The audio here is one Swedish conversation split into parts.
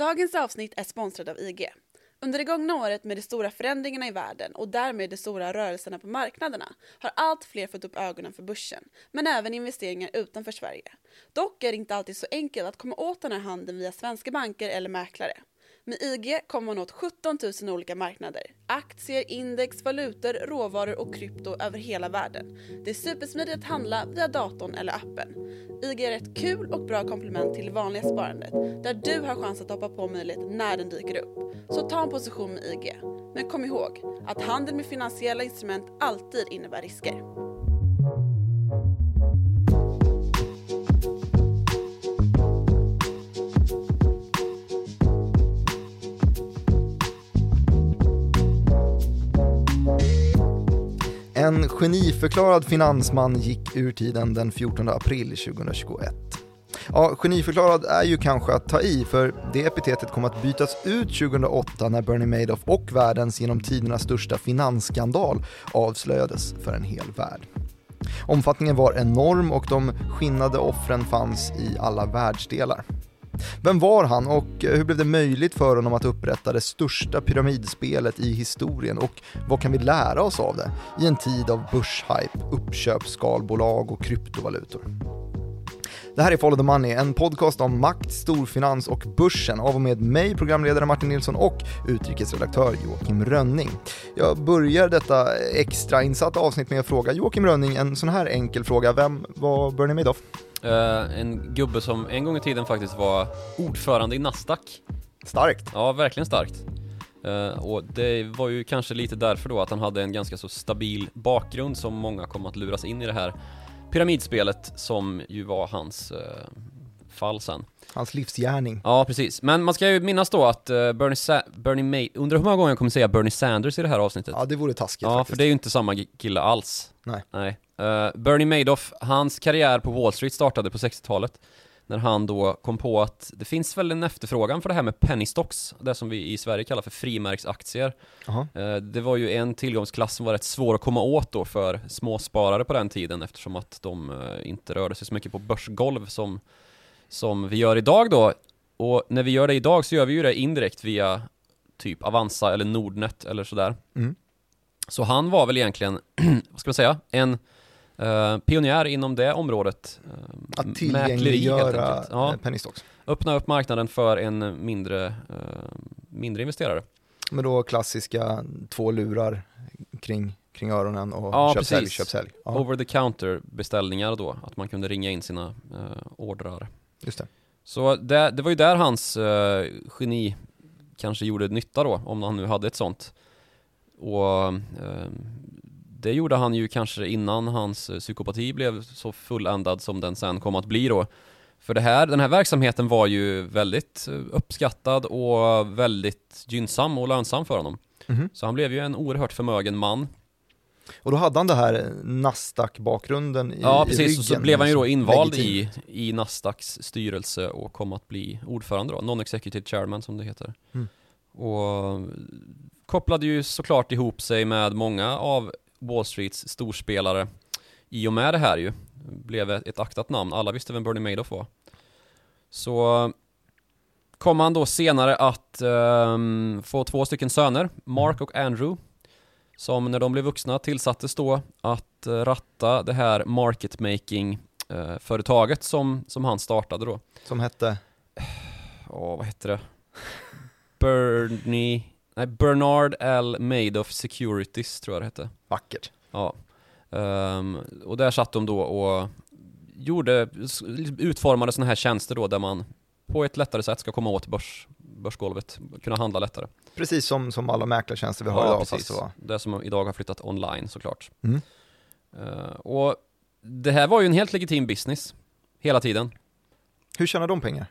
Dagens avsnitt är sponsrad av IG. Under det gångna året med de stora förändringarna i världen och därmed de stora rörelserna på marknaderna har allt fler fått upp ögonen för börsen, men även investeringar utanför Sverige. Dock är det inte alltid så enkelt att komma åt den här handeln via svenska banker eller mäklare. Med IG kommer man åt 17 000 olika marknader. Aktier, index, valutor, råvaror och krypto över hela världen. Det är supersmidigt att handla via datorn eller appen. IG är ett kul och bra komplement till det vanliga sparandet där du har chans att hoppa på möjligheten när den dyker upp. Så ta en position med IG. Men kom ihåg att handel med finansiella instrument alltid innebär risker. En geniförklarad finansman gick ur tiden den 14 april 2021. Ja, geniförklarad är ju kanske att ta i, för det epitetet kom att bytas ut 2008 när Bernie Madoff och världens genom tiderna största finansskandal avslöjades för en hel värld. Omfattningen var enorm och de skinnade offren fanns i alla världsdelar. Vem var han och eh, hur blev det möjligt för honom att upprätta det största pyramidspelet i historien och vad kan vi lära oss av det i en tid av börshype, uppköpsskalbolag och kryptovalutor? Det här är Follow the Money, en podcast om makt, storfinans och börsen av och med mig, programledare Martin Nilsson och utrikesredaktör Joakim Rönning. Jag börjar detta extrainsatta avsnitt med att fråga Joakim Rönning en sån här enkel fråga. Vem var Bernie Madoff? Uh, en gubbe som en gång i tiden faktiskt var ordförande i Nasdaq. Starkt. Ja, verkligen starkt. Uh, och det var ju kanske lite därför då att han hade en ganska så stabil bakgrund som många kom att luras in i det här pyramidspelet som ju var hans uh, fall sen. Hans livsgärning. Ja, precis. Men man ska ju minnas då att uh, Bernie, Sa Bernie May, undrar hur många gånger jag kommer säga Bernie Sanders i det här avsnittet? Ja, det vore taskigt Ja, faktiskt. för det är ju inte samma kille alls. Nej. Nej. Uh, Bernie Madoff, hans karriär på Wall Street startade på 60-talet när han då kom på att det finns väl en efterfrågan för det här med penny stocks, det som vi i Sverige kallar för frimärksaktier. Aha. Uh, det var ju en tillgångsklass som var rätt svår att komma åt då för småsparare på den tiden eftersom att de uh, inte rörde sig så mycket på börsgolv som, som vi gör idag då. Och när vi gör det idag så gör vi ju det indirekt via typ Avanza eller Nordnet eller sådär. Mm. Så han var väl egentligen, vad ska man säga, en uh, pionjär inom det området. Uh, Att tillgängliggöra. Ja, eh, penny stocks. öppna upp marknaden för en mindre, uh, mindre investerare. Men då klassiska två lurar kring, kring öronen och Ja, köp, sälj, köp, sälj. Ja, Over the counter beställningar då, att man kunde ringa in sina uh, ordrar. just det. Så det, det var ju där hans uh, geni kanske gjorde nytta då, om han nu hade ett sånt. Och eh, det gjorde han ju kanske innan hans eh, psykopati blev så fulländad som den sen kom att bli då. För det här, den här verksamheten var ju väldigt eh, uppskattad och väldigt gynnsam och lönsam för honom. Mhm. Så han blev ju en oerhört förmögen man. Och då hade han det här Nasdaq-bakgrunden i, Ja i precis, och så ryggen blev han ju då som invald i, i Nasdaqs styrelse och kom att bli ordförande då, non-executive chairman som det heter. Mm. Och kopplade ju såklart ihop sig med många av Wall Streets storspelare i och med det här ju. Blev ett aktat namn, alla visste vem Bernie Madoff var. Så kom han då senare att ehm, få två stycken söner, Mark och Andrew. Som när de blev vuxna tillsattes då att eh, ratta det här market making eh, företaget som, som han startade då. Som hette, Åh, vad hette det? Bernie, nej Bernard L. Madoff Securities tror jag det hette. vackert. Ja. Ehm, och där satt de då och gjorde, utformade sådana här tjänster då där man på ett lättare sätt ska komma åt börs, börsgolvet, kunna handla lättare. Precis som, som alla mäklartjänster vi har idag fast det var. Det som idag har flyttat online såklart. Mm. Eh, och det här var ju en helt legitim business, hela tiden. Hur tjänar de pengar?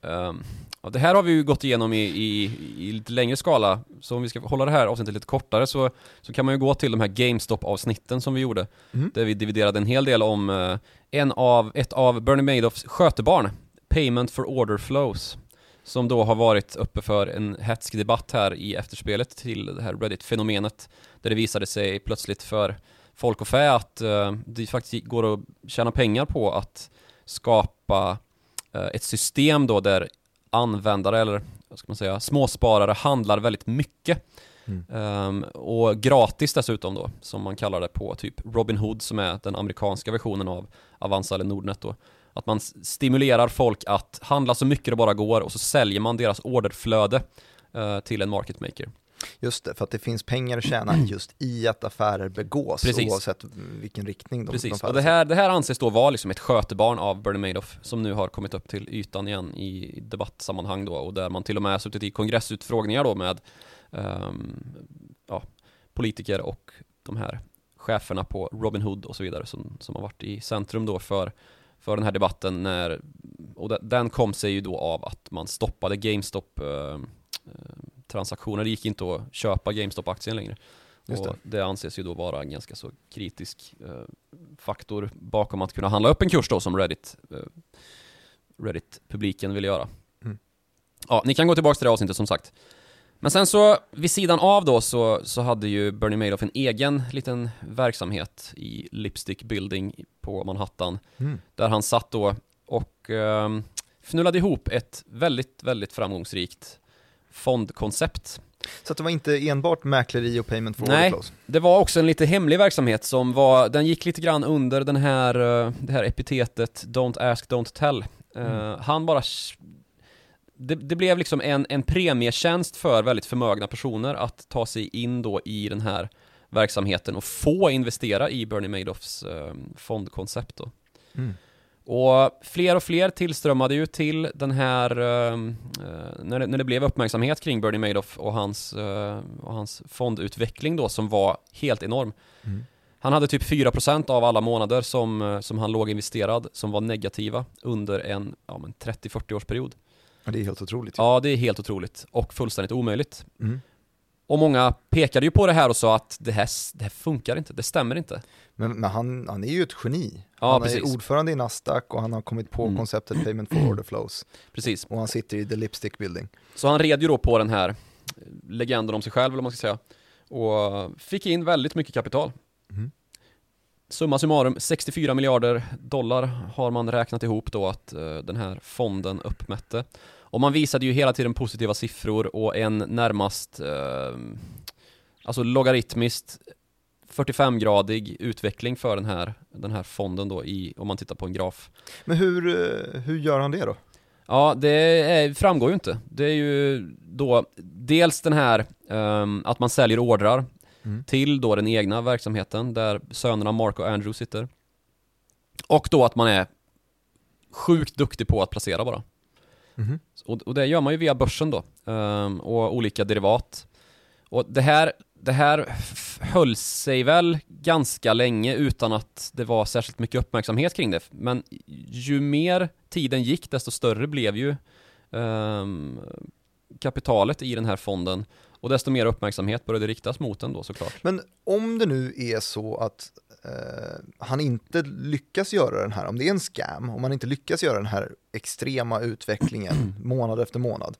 Um, och det här har vi ju gått igenom i, i, i lite längre skala, så om vi ska hålla det här avsnittet lite kortare så, så kan man ju gå till de här GameStop-avsnitten som vi gjorde, Mm. där vi dividerade en hel del om eh, en av, ett av Bernie Madoffs skötebarn, Payment for Order Flows, som då har varit uppe för en hätsk debatt här i efterspelet till det här Reddit-fenomenet, där det visade sig plötsligt för folk och fä att eh, det faktiskt går att tjäna pengar på att skapa eh, ett system då där användare eller vad ska man säga, småsparare handlar väldigt mycket. Mm. Ehm, och gratis dessutom då, som man kallar det på typ Robinhood som är den amerikanska versionen av Avanza eller Nordnet då. Att man stimulerar folk att handla så mycket det bara går och så säljer man deras orderflöde eh, till en market maker. Just det, för att det finns pengar att tjäna just i att affärer begås Precis. oavsett vilken riktning de, de Precis, faller och det här, det här anses då vara liksom ett skötebarn av Bernie Madoff som nu har kommit upp till ytan igen i debattsammanhang då och där man till och med suttit i kongressutfrågningar då med ehm, ja, politiker och de här cheferna på Robinhood och så vidare som, som har varit i centrum då för, för den här debatten när, och de- den kom sig ju då av att man stoppade GameStop eh, eh, transaktioner, det gick inte att köpa GameStop-aktien längre. Just och det. det anses ju då vara en ganska så kritisk eh, faktor bakom att kunna handla upp en kurs då som Reddit eh, Reddit-publiken vill göra. Mm. Ja, ni kan gå tillbaka till det avsnittet som sagt. Men sen så, vid sidan av då så, så hade ju Bernie Madoff en egen liten verksamhet i Lipstick Building på Manhattan. Mm. Där han satt då och eh, fnullade ihop ett väldigt, väldigt framgångsrikt fondkoncept. Så att det var inte enbart mäkleri och payment for Nej. order? Det var också en lite hemlig verksamhet som var, den gick lite grann under den här, eh, det här epitetet Don't ask, don't tell. Eh, Mm. Han bara, det, det blev liksom en, en premietjänst för väldigt förmögna personer att ta sig in då i den här verksamheten och få investera i Bernie Madoffs eh, fondkoncept då. Mm. Och fler och fler tillströmmade ju till den här, eh, eh, när, det, när det blev uppmärksamhet kring Bernie Madoff och hans, eh, och hans fondutveckling då som var helt enorm. Mm. Han hade typ 4% av alla månader som, eh, som han låg investerad som var negativa under en ja, men 30-40 års period. Ja, det är helt otroligt. ju. Ja, det är helt otroligt och fullständigt omöjligt. Mm. Och många pekade ju på det här och sa att det här, det här funkar inte, det stämmer inte. Men, men han, han är ju ett geni. Ja, han precis. är ordförande i Nasdaq och han har kommit på Mm. konceptet payment for order flows. Precis. Och han sitter i the lipstick building. Så han red ju då på den här legenden om sig själv, eller vad man ska säga. Och fick in väldigt mycket kapital. Mhm. Summa summarum, 64 miljarder dollar har man räknat ihop då att eh, den här fonden uppmätte. Och man visade ju hela tiden positiva siffror och en närmast, eh, alltså logaritmiskt 45-gradig utveckling för den här, den här fonden då i, om man tittar på en graf. Men hur, eh, hur gör han det då? Ja, det är, framgår ju inte. Det är ju då dels den här ehm, att man säljer ordrar Mm. till då den egna verksamheten där sönerna Mark och Andrew sitter. Och då att man är sjukt duktig på att placera bara. Mhm. Och, och det gör man ju via börsen då um, och olika derivat. Och det här, det här höll sig väl ganska länge utan att det var särskilt mycket uppmärksamhet kring det. Men ju mer tiden gick desto större blev ju um, kapitalet i den här fonden och desto mer uppmärksamhet började riktas mot den då såklart. Men om det nu är så att eh, han inte lyckas göra den här, om det är en scam, om han inte lyckas göra den här extrema utvecklingen månad efter månad,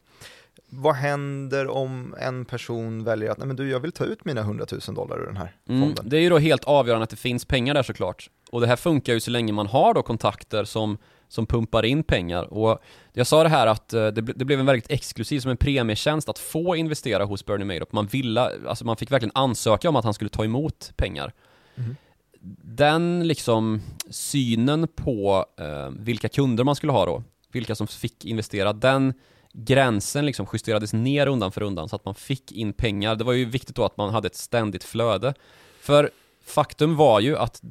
vad händer om en person väljer att, nej men du, jag vill ta ut mina 100 000 dollar ur den här Mm, fonden? det är ju då helt avgörande att det finns pengar där såklart. Och det här funkar ju så länge man har då kontakter som, som pumpar in pengar. Och jag sa det här att eh, det, det blev en väldigt exklusiv, som en premietjänst att få investera hos Bernie Madoff. Man ville, alltså man fick verkligen ansöka om att han skulle ta emot pengar. Mhm. Den liksom synen på eh, vilka kunder man skulle ha då, vilka som fick investera, den gränsen liksom justerades ner undan för undan så att man fick in pengar. Det var ju viktigt då att man hade ett ständigt flöde. För faktum var ju att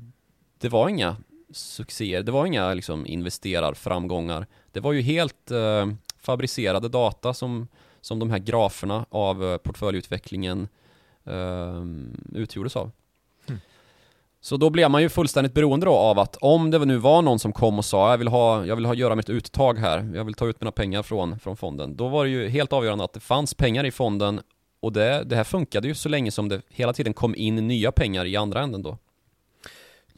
det var inga succéer, det var inga liksom investerarframgångar. Det var ju helt eh, fabricerade data som, som de här graferna av eh, portföljutvecklingen eh, utgjordes av. Hmm. Så då blev man ju fullständigt beroende då av att om det nu var någon som kom och sa jag vill ha, jag vill ha göra mitt uttag här, jag vill ta ut mina pengar från, från fonden. Då var det ju helt avgörande att det fanns pengar i fonden och det, det här funkade ju så länge som det hela tiden kom in nya pengar i andra änden då.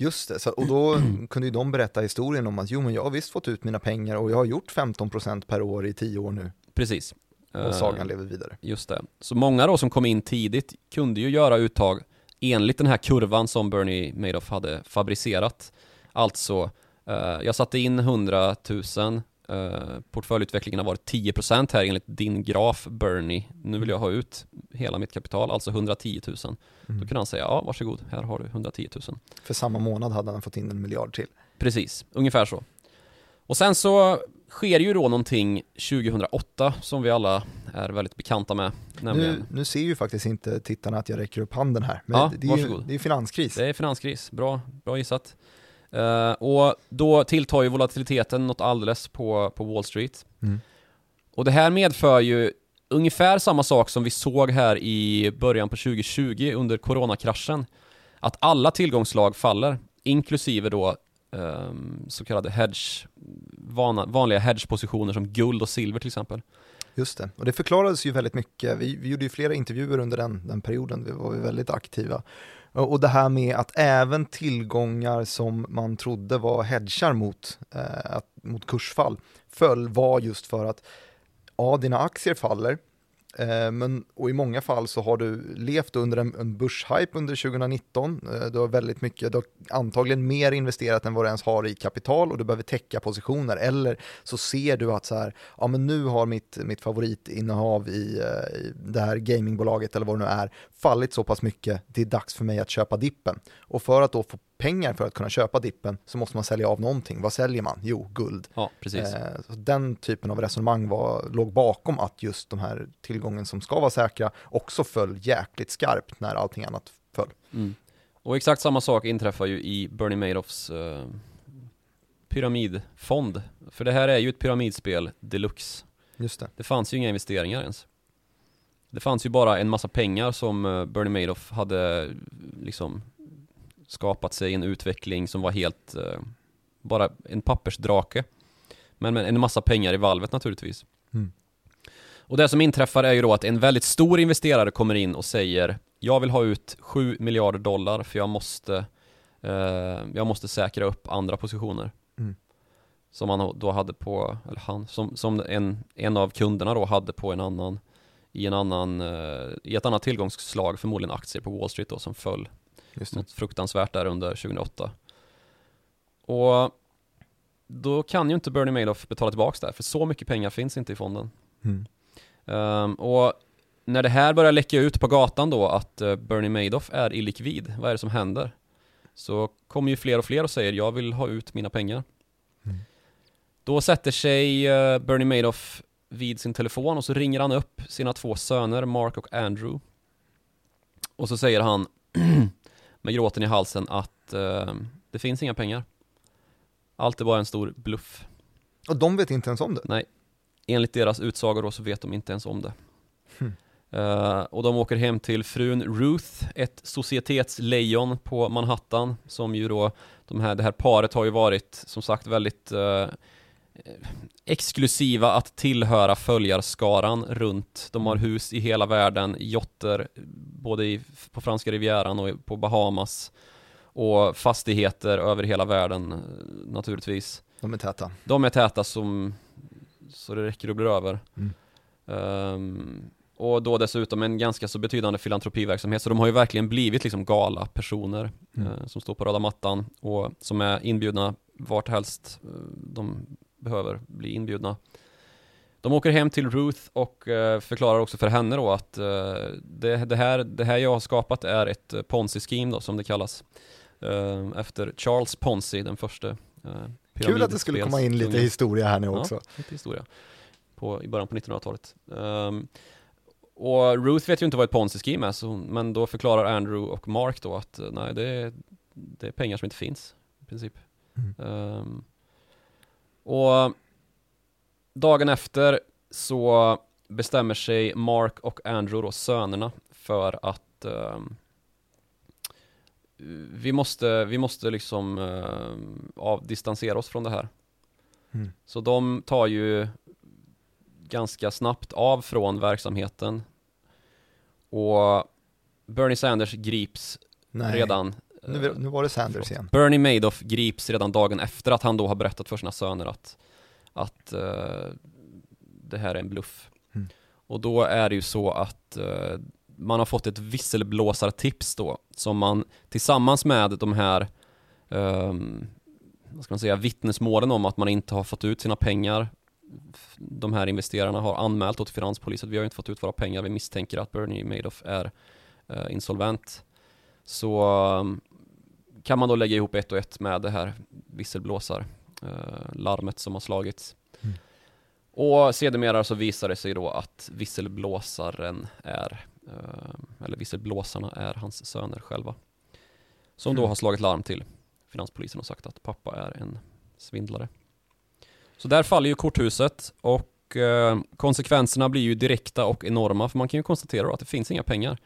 Just det, så, och då kunde ju de berätta historien om att jo men jag har visst fått ut mina pengar och jag har gjort 15% per år i 10 år nu Precis. och Eh, sagan lever vidare. Just det. Så många då som kom in tidigt kunde ju göra uttag enligt den här kurvan som Bernie Madoff hade fabricerat. Alltså, eh, jag satte in 100 000 Eh, portföljutvecklingen har varit 10% här enligt din graf Bernie. Nu vill jag ha ut hela mitt kapital, alltså 110 000. Mm. Då kan han säga, ja varsågod, här har du 110 000. För samma månad hade han fått in en miljard till. Precis, ungefär så. Och sen så sker ju då någonting 2008 som vi alla är väldigt bekanta med. Nämligen, Nu, nu ser ju faktiskt inte tittarna att jag räcker upp handen här, men Ja, det, är ju, det är finanskris. det är finanskris, bra, bra gissat. Eh, och då tilltar ju volatiliteten något alldeles på, på Wall Street. Mm. Och det här medför ju ungefär samma sak som vi såg här i början på 2020 under coronakraschen. Att alla tillgångslag faller, inklusive då ehm, så kallade hedge, vana, vanliga hedgepositioner som guld och silver till exempel. Just det, och det förklarades ju väldigt mycket. Vi, vi gjorde ju flera intervjuer under den, den perioden, vi var väldigt aktiva. Och det här med att även tillgångar som man trodde var hedgar mot, eh, mot kursfall föll var just för att ja, dina aktier faller, Eh, men, och i många fall så har du levt under en, en börshype under 2019. Eh, du har väldigt mycket, du har antagligen mer investerat än vad du ens har i kapital och du behöver täcka positioner. Eller så ser du att så här, ja men nu har mitt, mitt favoritinnehav i, eh, i det här gamingbolaget eller vad det nu är fallit så pass mycket, det är dags för mig att köpa dippen. Och för att då få pengar för att kunna köpa dippen så måste man sälja av någonting. Vad säljer man? Jo, guld. Ja, precis. Eh, den typen av resonemang var, låg bakom att just de här tillgången som ska vara säkra också föll jäkligt skarpt när allting annat föll. Mm. Och exakt samma sak inträffar ju i Bernie Madoffs eh, pyramidfond. För det här är ju ett pyramidspel deluxe. Just det. Det fanns ju inga investeringar ens. Det fanns ju bara en massa pengar som eh, Bernie Madoff hade liksom skapat sig en utveckling som var helt eh, bara en pappersdrake. Men med en massa pengar i valvet naturligtvis. Mm. Och det som inträffar är ju då att en väldigt stor investerare kommer in och säger Jag vill ha ut 7 miljarder dollar för jag måste eh, Jag måste säkra upp andra positioner. Mm. Som han då hade på, eller han, som, som en, en av kunderna då hade på en annan i en annan, eh, i ett annat tillgångsslag, förmodligen aktier på Wall Street då som föll Just det. något fruktansvärt där under 2008. Och då kan ju inte Bernie Madoff betala tillbaks där, för så mycket pengar finns inte i fonden. Mm. Ehm, och när det här börjar läcka ut på gatan då att eh, Bernie Madoff är illikvid, vad är det som händer? Så kommer ju fler och fler och säger jag vill ha ut mina pengar. Mm. Då sätter sig eh, Bernie Madoff vid sin telefon och så ringer han upp sina två söner Mark och Andrew. Och så säger han med gråten i halsen att eh, det finns inga pengar. Allt är bara en stor bluff. Och de vet inte ens om det. Nej, enligt deras utsagor då så vet de inte ens om det. Hmm. Eh, och de åker hem till frun Ruth, ett societetslejon på Manhattan, som ju då, de här, det här paret har ju varit som sagt väldigt eh, exklusiva att tillhöra följarskaran runt. De har hus i hela världen, jotter både i, på franska rivieran och på Bahamas och fastigheter över hela världen eh, naturligtvis. De är täta. De är täta som så det räcker och blir över. Mm. Ehm, och då dessutom en ganska så betydande filantropiverksamhet, så de har ju verkligen blivit liksom gala personer Mm. eh, som står på röda mattan och som är inbjudna vart helst eh, de behöver bli inbjudna. De åker hem till Ruth och eh, förklarar också för henne då att eh, det, det, här, det här jag har skapat är ett eh, ponzi-scheme då som det kallas. Eh, efter Charles Ponzi, den första Kul att det skulle komma in lite historia här nu Ja. också. Lite historia. På, I början på 1900-talet. Ehm, och Ruth vet ju inte vad ett ponzi-scheme är, så men då förklarar Andrew och Mark då att nej, det är, det är pengar som inte finns i princip. Mm. Ehm, och dagen efter så bestämmer sig Mark och Andrew, då, sönerna, för att ehm, vi måste, vi måste liksom ehm, avdistansera oss från det här. Mm. Så de tar ju ganska snabbt av från verksamheten och Bernie Sanders grips Nej. redan Nu, nu var det Sanders förlåt. igen. Bernie Madoff grips redan dagen efter att han då har berättat för sina söner att, att eh, det här är en bluff. Mm. Och då är det ju så att eh, man har fått ett visselblåsartips då som man tillsammans med de här ehm, vad ska man säga, vittnesmålen om att man inte har fått ut sina pengar de här investerarna har anmält åt finanspolis att vi har inte fått ut våra pengar, vi misstänker att Bernie Madoff är eh, insolvent. Så um, kan man då lägga ihop ett och ett med det här visselblåsar eh, som har slagits. Mm. Och sedermera så visar det sig då att visselblåsaren är, eh, eller visselblåsarna är hans söner själva. Som då Mm. har slagit larm till finanspolisen och sagt att pappa är en svindlare. Så där faller ju korthuset och eh, konsekvenserna blir ju direkta och enorma för man kan ju konstatera då att det finns inga pengar.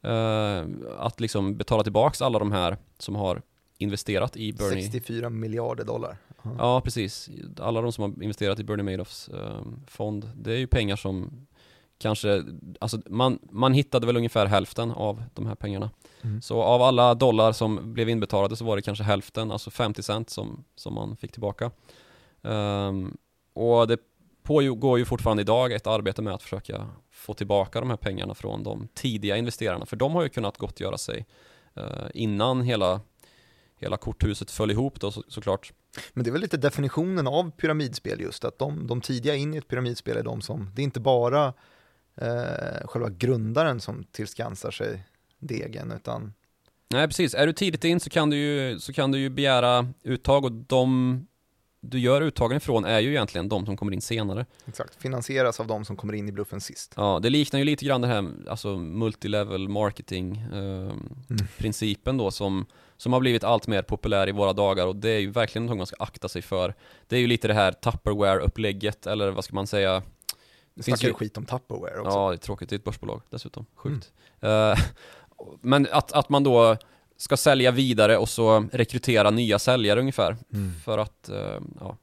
Eh, att liksom betala tillbaks alla de här som har investerat i Bernie. 64 miljarder dollar. Ja. Ja, precis. Alla de som har investerat i Bernie Madoffs eh, fond, det är ju pengar som kanske, alltså man, man hittade väl ungefär hälften av de här pengarna. Mm. Så av alla dollar som blev inbetalade så var det kanske hälften, alltså 50 cent som, som man fick tillbaka. Ehm, och det pågår ju fortfarande idag ett arbete med att försöka få tillbaka de här pengarna från de tidiga investerarna, för de har ju kunnat gottgöra sig eh, innan hela, hela korthuset föll ihop då så, såklart. Men det är väl lite definitionen av pyramidspel just, att de, de tidiga in i ett pyramidspel är de som, det är inte bara eh, själva grundaren som tillskansar sig degen, utan Nej precis, är du tidigt in så kan du ju, så kan du ju begära uttag och de du gör uttagen ifrån är ju egentligen de som kommer in senare. exakt, finansieras av de som kommer in i bluffen sist. Ja, det liknar ju lite grann det här, alltså multilevel marketing eh, Mm. principen då som, som har blivit allt mer populär i våra dagar och det är ju verkligen något man ska akta sig för. Det är ju lite det här Tupperware-upplägget eller vad ska man säga? Det finns ju skit om Tupperware också. Ja, det är tråkigt, det är ett börsbolag dessutom, sjukt. Eh, men att, att man då ska sälja vidare och så rekrytera nya säljare ungefär. Mm. För att, eh, ja,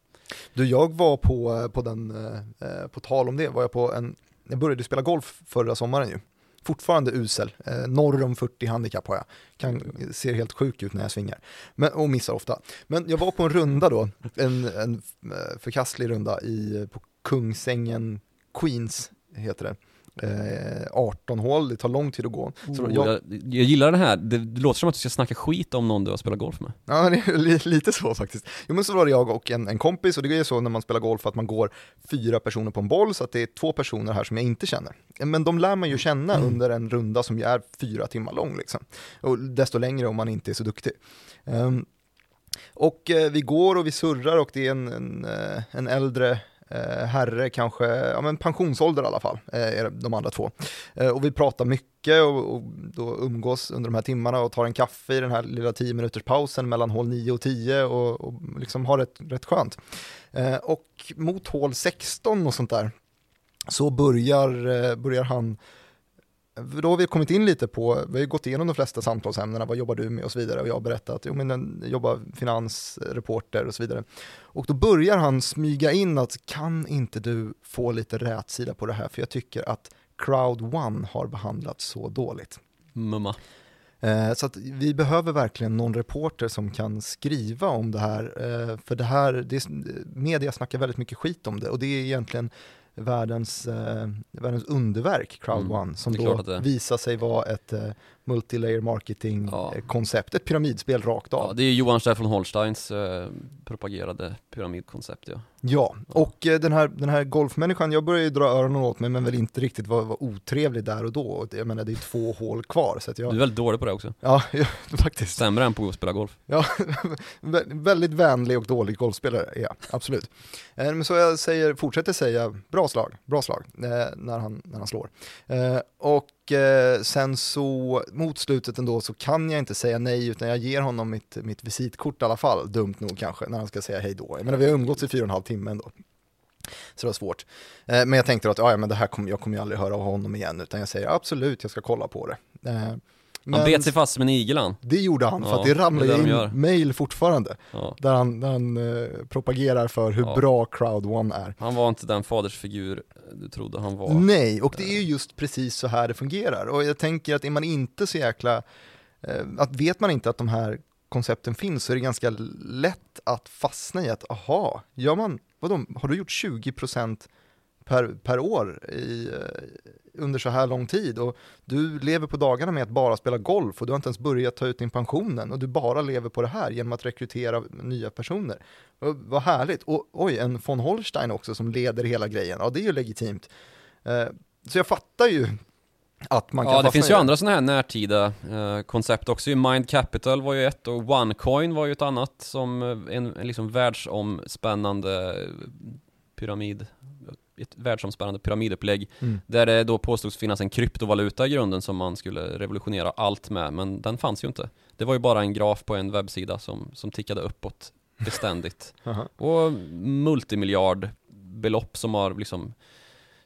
Du, jag var på, på den, eh, på tal om det, var jag på en, jag började spela golf förra sommaren ju. Fortfarande usel, eh, norr om 40 handikapp har jag. Kan, ser helt sjuk ut när jag svingar. Men, och missar ofta. Men jag var på en runda då, en, en eh, förkastlig runda i, på Kungsängen Queens, heter det. Eh, 18 hål, det tar lång tid att gå. Oh, jag, jag, jag gillar den här, det, det låter som att du ska snacka skit om någon du har spelat golf med. Ja, det är lite så faktiskt. Jo men så var det jag och en, en kompis och det är så när man spelar golf att man går fyra personer på en boll så att det är två personer här som jag inte känner. Men de lär man ju känna under en runda som är fyra timmar lång liksom. Och desto längre om man inte är så duktig. Ehm, och eh, vi går och vi surrar och det är en, en, eh, en äldre eh, herre, kanske ja, men pensionsålder i alla fall, eh, är de andra två. Eh, och vi pratar mycket och, och då umgås under de här timmarna och tar en kaffe i den här lilla 10 minuters pausen mellan hål 9 och 10 och, och liksom har det rätt skönt. Eh, och mot hål 16 och sånt där så börjar, börjar han då har vi kommit in lite på, vi har ju gått igenom de flesta samtalsämnena, vad jobbar du med och så vidare och jag har berättat att jo, men jag jobbar finansreporter och så vidare. Och då börjar han smyga in att kan inte du få lite rätsida på det här för jag tycker att Crowd One har behandlats så dåligt. Mumma. Eh, så vi behöver verkligen någon reporter som kan skriva om det här, eh, för det här, det media snackar väldigt mycket skit om det och det är egentligen världens, eh, världens underverk, Crowd Mm, One, som då visar sig vara ett eh, multilayer marketing Ja. eh, ett pyramidspel rakt av. Ja, det är Johan Stefan Holsteins eh, propagerade pyramidkoncept ja. Ja, och eh, den här, den här golfmänniskan, jag börjar ju dra öronen åt mig men väl inte riktigt vara, vara otrevlig där och då. Och Jag menar det är två hål kvar så att Du jag, är väldigt dålig på det också. ja, faktiskt. Sämre än på att spela golf. Ja, vä- väldigt vänlig och dålig golfspelare är jag, absolut. Eh, Men så jag säger, fortsätter säga bra slag, bra slag, eh, när, han, när han slår. Eh, och eh, sen så mot slutet ändå så kan jag inte säga nej utan jag ger honom mitt, mitt visitkort i alla fall, dumt nog kanske, när han ska säga hej då. Jag menar vi har umgåtts i fyra och en halv timme ändå. Så det var svårt. Eh, men jag tänkte att ja, men det här kom, jag kommer ju aldrig höra av honom igen utan jag säger absolut, jag ska kolla på det. Eh, han bet sig fast som en igel han. det gjorde han, för Ja, att det ramlar det in mail fortfarande. Ja. Där han, där han eh, propagerar för hur Ja. bra Crowd One är. Han var inte den fadersfigur du trodde han var. Nej, och det är ju just precis så här det fungerar. Och jag tänker att är man inte så jäkla, eh, att vet man inte att de här koncepten finns så är det ganska lätt att fastna i att, aha, gör man, vadå, har du gjort 20% per, per år i, eh, under så här lång tid och du lever på dagarna med att bara spela golf och du har inte ens börjat ta ut din pensionen och du bara lever på det här genom att rekrytera nya personer. Och, vad härligt! Och oj, en von Holstein också som leder hela grejen, ja det är ju legitimt. Eh, så jag fattar ju att man kan Ja, det finns ju andra sådana här närtida eh, koncept också. Mind Capital var ju ett och OneCoin var ju ett annat som eh, en, en liksom världsomspännande eh, pyramid ett världsomspännande pyramidupplägg Mm. där det då påstods finnas en kryptovaluta i grunden som man skulle revolutionera allt med men den fanns ju inte. Det var ju bara en graf på en webbsida som, som tickade uppåt beständigt. Och multimiljardbelopp som har liksom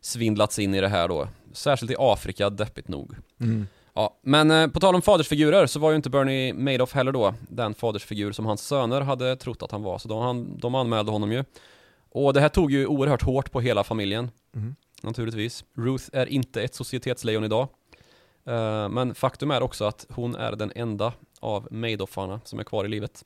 svindlats in i det här då. Särskilt i Afrika, deppigt nog. Mm. Ja, men eh, på tal om fadersfigurer så var ju inte Bernie Madoff heller då den fadersfigur som hans söner hade trott att han var. Så de, han, de anmälde honom ju. Och det här tog ju oerhört hårt på hela familjen. Mm. Naturligtvis. Ruth är inte ett societetslejon idag. Eh, men faktum är också att hon är den enda av Madoffarna som är kvar i livet.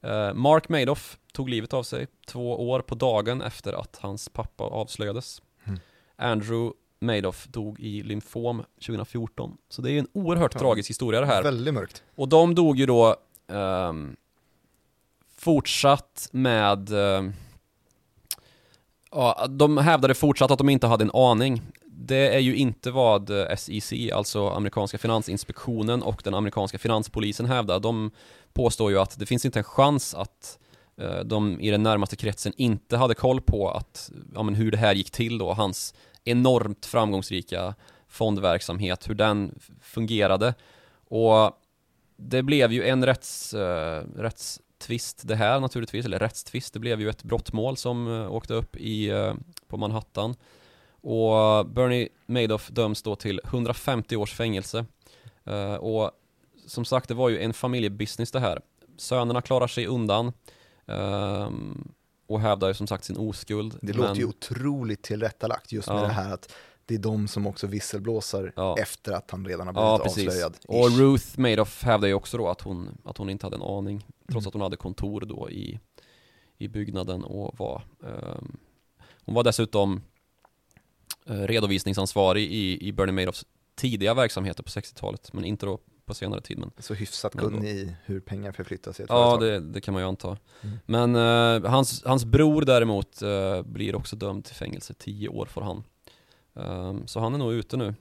Eh, Mark Madoff tog livet av sig två år på dagen efter att hans pappa avslöjades. Mm. Andrew Madoff dog i lymfom 2014. Så det är en oerhört Ja. tragisk historia det här. Väldigt mörkt. Och de dog ju då ehm, fortsatt med ehm, Ja, de hävdade fortsatt att de inte hade en aning. Det är ju inte vad SEC, alltså amerikanska finansinspektionen och den amerikanska finanspolisen hävdar. De påstår ju att det finns inte en chans att eh, de i den närmaste kretsen inte hade koll på att, ja, men hur det här gick till då, hans enormt framgångsrika fondverksamhet, hur den fungerade. Och det blev ju en rätts, eh, rättstvist det här naturligtvis, eller rättstvist, det blev ju ett brottmål som eh, åkte upp i, eh, på Manhattan. Och Bernie Madoff döms då till 150 års fängelse. Eh, och som sagt, det var ju en familjebusiness det här. Sönerna klarar sig undan ehm, och hävdar ju som sagt sin oskuld. Det men- låter ju otroligt tillrättalagt just med Ja. det här att det är de som också visselblåsar Ja. efter att han redan har blivit Ja, precis. avslöjad. Och Ish. Ruth Madoff hävdade ju också då att hon, att hon inte hade en aning, trots Mm. att hon hade kontor då i, i byggnaden och var ehm, Hon var dessutom eh, redovisningsansvarig i, i Bernie Madoffs tidiga verksamheter på 60-talet, men inte då på senare tid. Men, Så hyfsat kunnig i hur pengar förflyttas i ett ja, det, det kan man ju anta. Mm. Men eh, hans, hans bror däremot eh, blir också dömd till fängelse, 10 år får han. Ehm, så han är nog ute nu.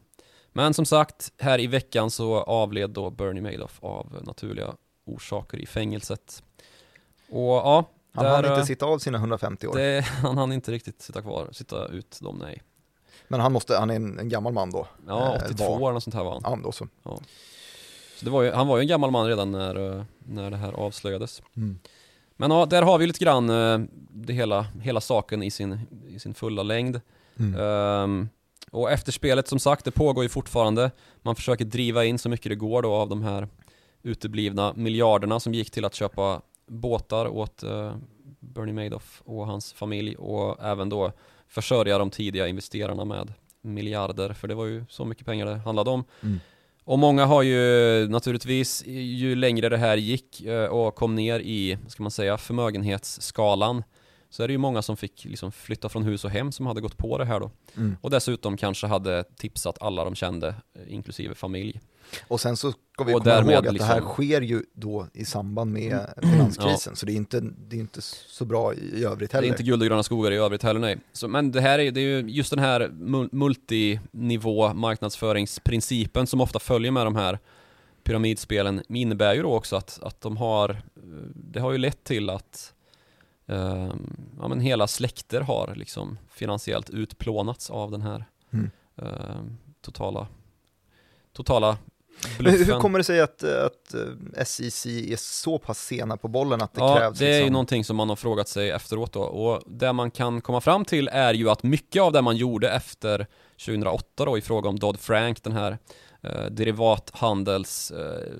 Men som sagt, här i veckan så avled då Bernie Madoff av naturliga orsaker i fängelset. Och ja, Han där, hann inte eh, sitta av sina 150 år. det, han hann inte riktigt sitta kvar, sitta ut dem, nej. Men han, måste, han är en, en gammal man då. Ja, Eh, 82 var. eller något sånt här var han. Ja, då så. Så det var ju, han var ju en gammal man redan när, eh, när det här avslöjades. Mm. Men ja, där har vi lite grann eh, det hela, hela saken i sin, i sin fulla längd. Mm. Ehm, och efterspelet som sagt, det pågår ju fortfarande. Man försöker driva in så mycket det går då av de här uteblivna miljarderna som gick till att köpa båtar åt eh, Bernie Madoff och hans familj och även då försörja de tidiga investerarna med miljarder, för det var ju så mycket pengar det handlade om. Mm. Och många har ju naturligtvis, ju längre det här gick eh, och kom ner i, ska man säga, förmögenhetsskalan så är det ju många som fick liksom flytta från hus och hem som hade gått på det här då. Mm. Och dessutom kanske hade tipsat alla de kände, eh, inklusive familj. Och sen så ska vi Och komma ihåg att det här liksom- sker ju då i samband med finanskrisen, så det är inte, det är inte så bra i, övrigt Det heller. är inte guld och gröna skogar i övrigt heller nej. Så, men det här är, det är ju just den här mul- multinivå marknadsföringsprincipen som ofta följer med de här pyramidspelen innebär ju då också att, att de har, eh, det har ju lett till att ehm, ja, men hela släkter har liksom finansiellt utplånats av den här Mm. ehm, totala, totala bluffen. hur kommer det sig att, att eh, SEC är så pass sena på bollen att det ja, krävs det är ju liksom... någonting som man har frågat sig efteråt då. Och det man kan komma fram till är ju att mycket av det man gjorde efter 2008 då i fråga om Dodd-Frank, den här eh, derivathandels, eh,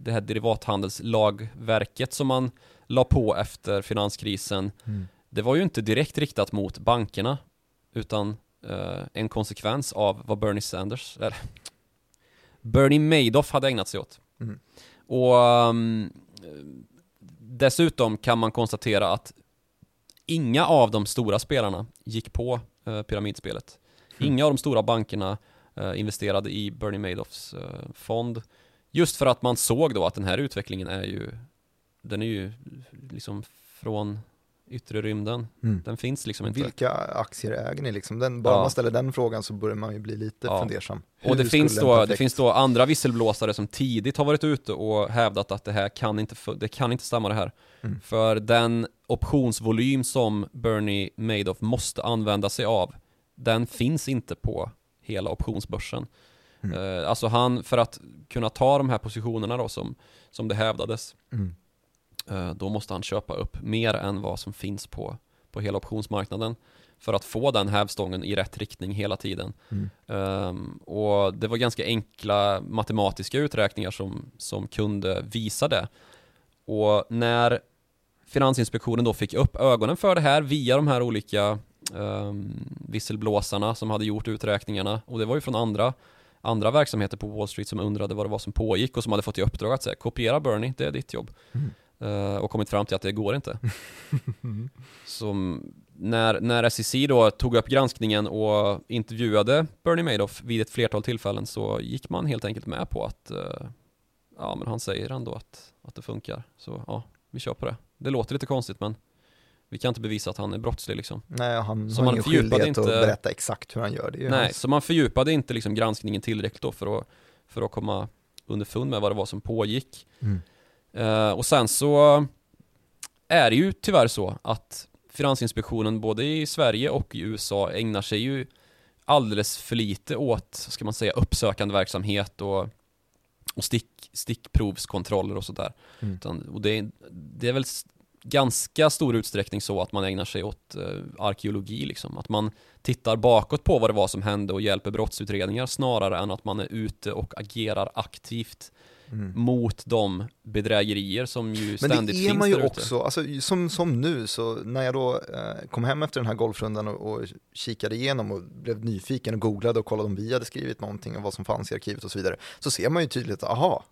det här derivathandelslagverket som man la på efter finanskrisen. Mm. Det var ju inte direkt riktat mot bankerna, utan eh, en konsekvens av vad Bernie Sanders, eller Bernie Madoff hade ägnat sig åt. Mm. Och um, dessutom kan man konstatera att inga av de stora spelarna gick på eh, pyramidspelet. Inga av de stora bankerna eh, investerade i Bernie Madoffs eh, fond. Just för att man såg då att den här utvecklingen är ju, den är ju liksom från yttre rymden. Mm. Den finns liksom inte. Vilka aktier äger ni liksom? Den, bara Ja. man ställer den frågan så börjar man ju bli lite Ja. fundersam. Och det Hur finns, då, det finns då andra visselblåsare som tidigt har varit ute och hävdat att det här kan inte, det kan inte stämma det här. Mm. För den optionsvolym som Bernie Madoff måste använda sig av, den finns inte på hela optionsbörsen. Mm. Eh, alltså han, för att kunna ta de här positionerna då som, som det hävdades, Mm. Eh, då måste han köpa upp mer än vad som finns på, på hela optionsmarknaden för att få den hävstången i rätt riktning hela tiden. Mm. Ehm, och det var ganska enkla matematiska uträkningar som, som kunde visa det. Och när Finansinspektionen då fick upp ögonen för det här via de här olika um, visselblåsarna som hade gjort uträkningarna och det var ju från andra andra verksamheter på Wall Street som undrade vad det var som pågick och som hade fått i uppdrag att säga kopiera Bernie, det är ditt jobb. Mm. Eh, och kommit fram till att det går inte. Som när, när SEC då tog upp granskningen och intervjuade Bernie Madoff vid ett flertal tillfällen så gick man helt enkelt med på att eh, ja men han säger ändå att, att det funkar. Så ja, vi kör på det. Det låter lite konstigt men vi kan inte bevisa att han är brottslig liksom. Nej, han Så har man ingen fördjupade skyldighet att inte- berätta exakt hur han gör det. Nej, hans- så man fördjupade inte liksom granskningen tillräckligt då för att, för att komma underfund med vad det var som pågick. Mm. Eh, och sen så är det ju tyvärr så att Finansinspektionen både i Sverige och i USA ägnar sig ju alldeles för lite åt, ska man säga, uppsökande verksamhet och, och stick, stickprovskontroller och sådär. Mm. Utan, och det, är- det är väl ganska stor utsträckning så att man ägnar sig åt eh, arkeologi liksom. Att man tittar bakåt på vad det var som hände och hjälper brottsutredningar snarare än att man är ute och agerar aktivt Mm. mot de bedrägerier som ju Men ständigt det är finns man ju också, alltså, som, som nu, så när jag då eh, kom hem efter den här golfrundan och, och kikade igenom och blev nyfiken och googlade och kollade om vi hade skrivit någonting och vad som fanns i arkivet och så vidare, så ser man ju tydligt, aha,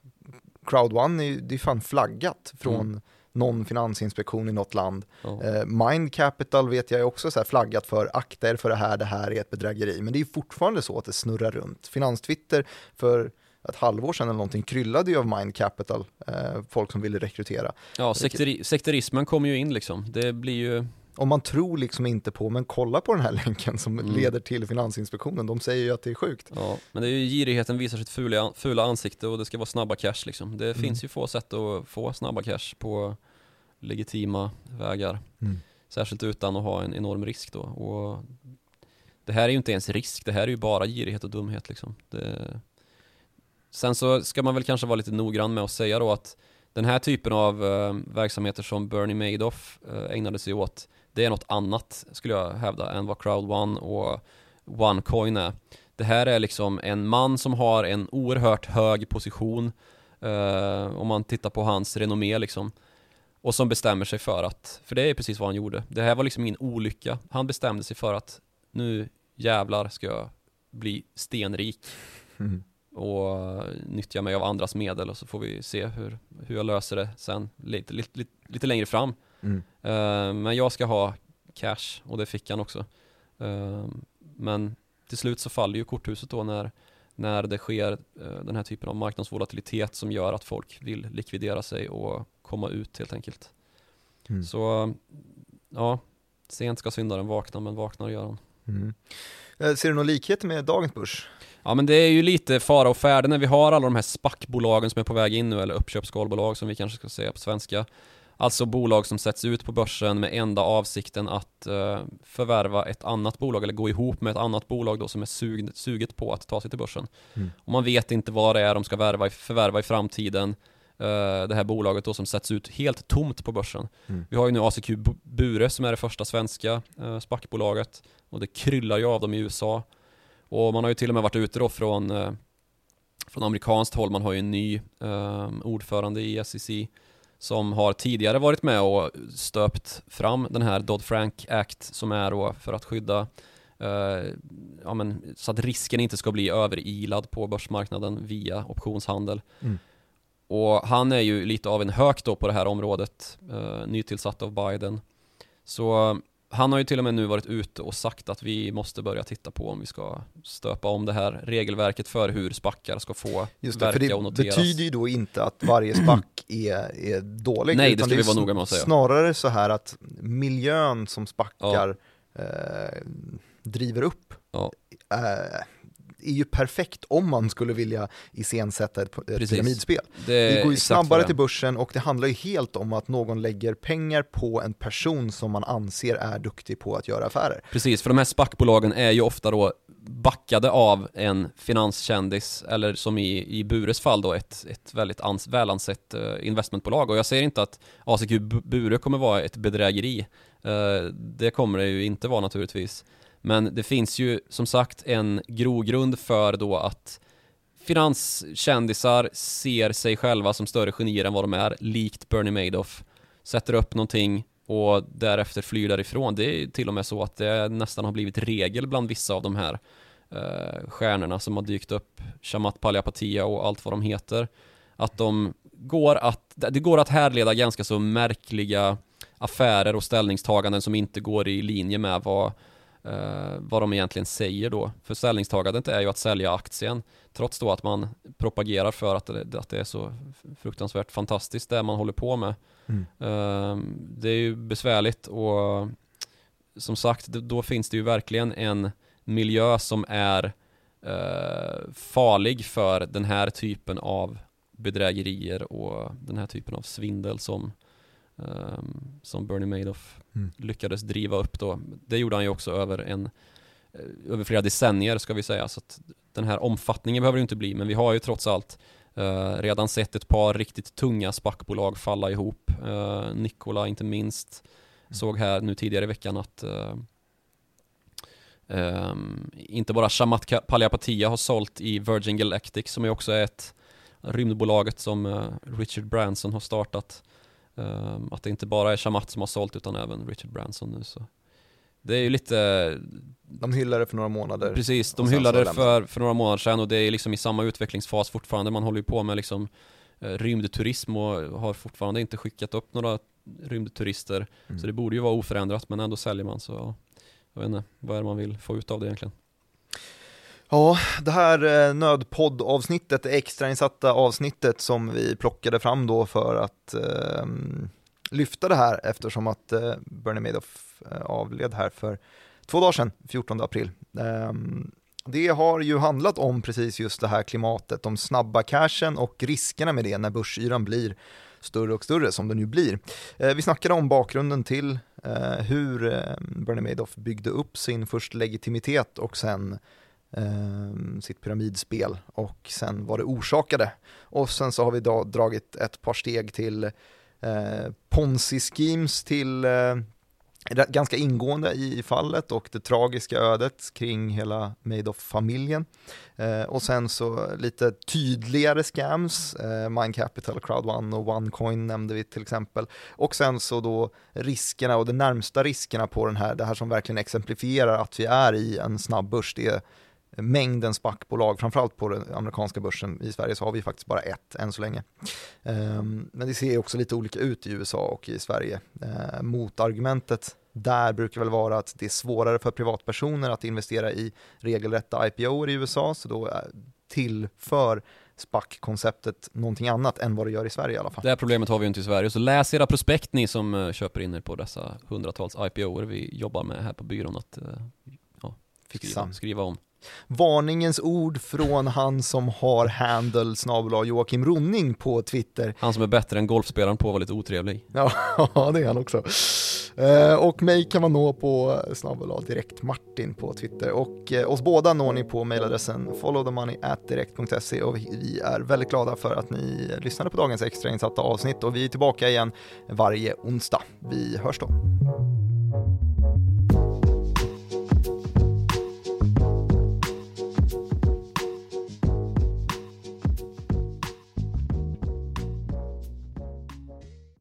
Crowd One är ju det är fan flaggat från Mm. någon finansinspektion i något land. Eh, Mind Capital vet jag också så flaggat för, akta er för det här, det här är ett bedrägeri. Men det är ju fortfarande så att det snurrar runt. Finanstwitter för ett halvår sedan eller någonting kryllade ju av Mind Capital, eh, folk som ville rekrytera. Ja, sekteri, sekterismen kommer ju in liksom. Det blir ju, Och man tror liksom inte på, men kolla på den här länken som Mm. leder till Finansinspektionen, de säger ju att det är sjukt. ja, men det är ju girigheten visar sitt fula, fula ansikte och det ska vara snabba cash liksom. Det Mm. finns ju få sätt att få snabba cash på legitima vägar. Mm. Särskilt utan att ha en enorm risk då. Och det här är ju inte ens risk, det här är ju bara girighet och dumhet liksom. Det... Sen så ska man väl kanske vara lite noggrann med att säga då att den här typen av eh, verksamheter som Bernie Madoff eh, ägnade sig åt, det är något annat skulle jag hävda än vad Crowd One och OneCoin är. Det här är liksom en man som har en oerhört hög position eh, om man tittar på hans renommé liksom. Och som bestämmer sig för att, för det är precis vad han gjorde. Det här var liksom ingen olycka. Han bestämde sig för att nu jävlar ska jag bli stenrik Mm och nyttja mig av andras medel och så får vi se hur, hur jag löser det sen lite, lite, lite, lite längre fram. Mm. Eh, men jag ska ha cash och det fick han också. Eh, men till slut så faller ju korthuset då när, när det sker eh, den här typen av marknadsvolatilitet som gör att folk vill likvidera sig och komma ut helt enkelt. Mm. Så ja, sent ska syndaren vakna men vaknar gör han. Mm. Ser du någon likhet med dagens börs? Ja men det är ju lite fara och färde när vi har alla de här SPAC-bolagen som är på väg in nu, eller uppköpsskalbolag som vi kanske ska säga på svenska. Alltså bolag som sätts ut på börsen med enda avsikten att eh, förvärva ett annat bolag eller gå ihop med ett annat bolag då som är sugd, suget på att ta sig till börsen. Mm. Och man vet inte vad det är de ska värva, i- förvärva i framtiden. eh, det här bolaget då som sätts ut helt tomt på börsen. Mm. Vi har ju nu ACQ Bu- Bure som är det första svenska eh, SPAC-bolaget och det kryllar ju av dem i USA. Och man har ju till och med varit ute då från, eh, från amerikanskt håll, man har ju en ny eh, ordförande i SEC som har tidigare varit med och stöpt fram den här Dodd-Frank Act som är då för att skydda eh, ja, men, så att risken inte ska bli överilad på börsmarknaden via optionshandel. Mm. Och han är ju lite av en hök då på det här området, eh, nytillsatt av Biden. Så Han har ju till och med nu varit ute och sagt att vi måste börja titta på om vi ska stöpa om det här regelverket för hur spackar ska få Just det, verka för det och noteras. betyder ju då inte att varje spack är, är dålig. Nej, det ska vi vara noga med att säga. Snarare så här att miljön som spackar eh, driver upp Ja. eh, är ju perfekt om man skulle vilja iscensätta ett, ett pyramidspel. Det, Det går ju snabbare till börsen och det handlar ju helt om att någon lägger pengar på en person som man anser är duktig på att göra affärer. Precis, för de här spackbolagen är ju ofta då backade av en finanskändis eller som i, i Bures fall då ett, ett väldigt ans, välansett eh, investmentbolag. Och jag säger inte att ACQ Bu- Bure kommer vara ett bedrägeri. Eh, det kommer det ju inte vara naturligtvis men det finns ju som sagt en grogrund för då att finanskändisar ser sig själva som större genier än vad de är, likt Bernie Madoff sätter upp någonting och därefter flyr därifrån. Det är till och med så att det nästan har blivit regel bland vissa av de här eh, stjärnorna som har dykt upp, Shamat Palihapitiya och allt vad de heter. Att de går att, det går att härleda ganska så märkliga affärer och ställningstaganden som inte går i linje med vad, eh, vad de egentligen säger då. För ställningstagandet är ju att sälja aktien, trots då att man propagerar för att det, att det är så fruktansvärt fantastiskt det man håller på med. Mm. Ehm, Det är ju besvärligt och som sagt, då finns det ju verkligen en miljö som är eh, farlig för den här typen av bedrägerier och den här typen av svindel som, ehm, som Bernie Madoff Mm. lyckades driva upp då. Det gjorde han ju också över en eh, över flera decennier ska vi säga, så att den här omfattningen behöver det inte bli, men vi har ju trots allt eh, redan sett ett par riktigt tunga spackbolag falla ihop. Eh, Nikola inte minst såg här nu tidigare i veckan att eh, ehm, inte bara Shamat Palihapitiya har sålt i Virgin Galactic som är också ett rymdbolaget som eh, Richard Branson har startat. Ehm, att det inte bara är Shamat som har sålt utan även Richard Branson nu så. Det är ju lite De hyllade det för några månader. Precis, de hyllade det för, för några månader sedan och det är liksom i samma utvecklingsfas fortfarande. Man håller ju på med liksom eh, rymdturism och har fortfarande inte skickat upp några rymdturister. Mm. Så det borde ju vara oförändrat men ändå säljer man så ja, jag vet inte, vad är det man vill få ut av det egentligen? Ja, det här eh, nödpoddavsnittet, det extrainsatta avsnittet som vi plockade fram då för att eh, lyfta det här eftersom att eh, Bernie Madoff eh, avled här för två dagar sedan, 14 april. Eh, det har ju handlat om precis just det här klimatet, de snabba cashen och riskerna med det när börsyran blir större och större som den nu blir. Eh, vi snackade om bakgrunden till eh, hur eh, Bernie Madoff byggde upp sin först legitimitet och sen Ehm, sitt pyramidspel och sen vad det orsakade. Och sen så har vi då dragit ett par steg till eh, Ponzi-schemes till eh, ganska ingående i fallet och det tragiska ödet kring hela Madoff-familjen. Eh, och sen så lite tydligare scams, eh, Mind Capital, Crowd1 och OneCoin nämnde vi till exempel. Och sen så då riskerna och de närmsta riskerna på den här, det här som verkligen exemplifierar att vi är i en snabb börs, det är mängden SPAC-bolag, framförallt på den amerikanska börsen. I Sverige så har vi faktiskt bara ett än så länge. Ehm, Men det ser också lite olika ut i USA och i Sverige. Eh, Motargumentet där brukar väl vara att det är svårare för privatpersoner att investera i regelrätta IPOer i USA, så då eh, tillför SPAC-konceptet någonting annat än vad det gör i Sverige i alla fall. Det här problemet har vi ju inte i Sverige, så läs era prospekt ni som eh, köper in er på dessa hundratals IPOer vi jobbar med här på byrån att eh, ja, Fixa. skriva, skriva om. Varningens ord från han som har handle snabel Joakim Ronning på Twitter. Han som är bättre än golfspelaren på att vara lite otrevlig. Ja, det är han också. Eh, och mig kan man nå på snabel direkt Martin på Twitter och eh, oss båda når ni på mejladressen followthemoney@direkt.se och vi- vi är väldigt glada för att ni lyssnade på dagens extrainsatta avsnitt och vi är tillbaka igen varje onsdag. Vi hörs då.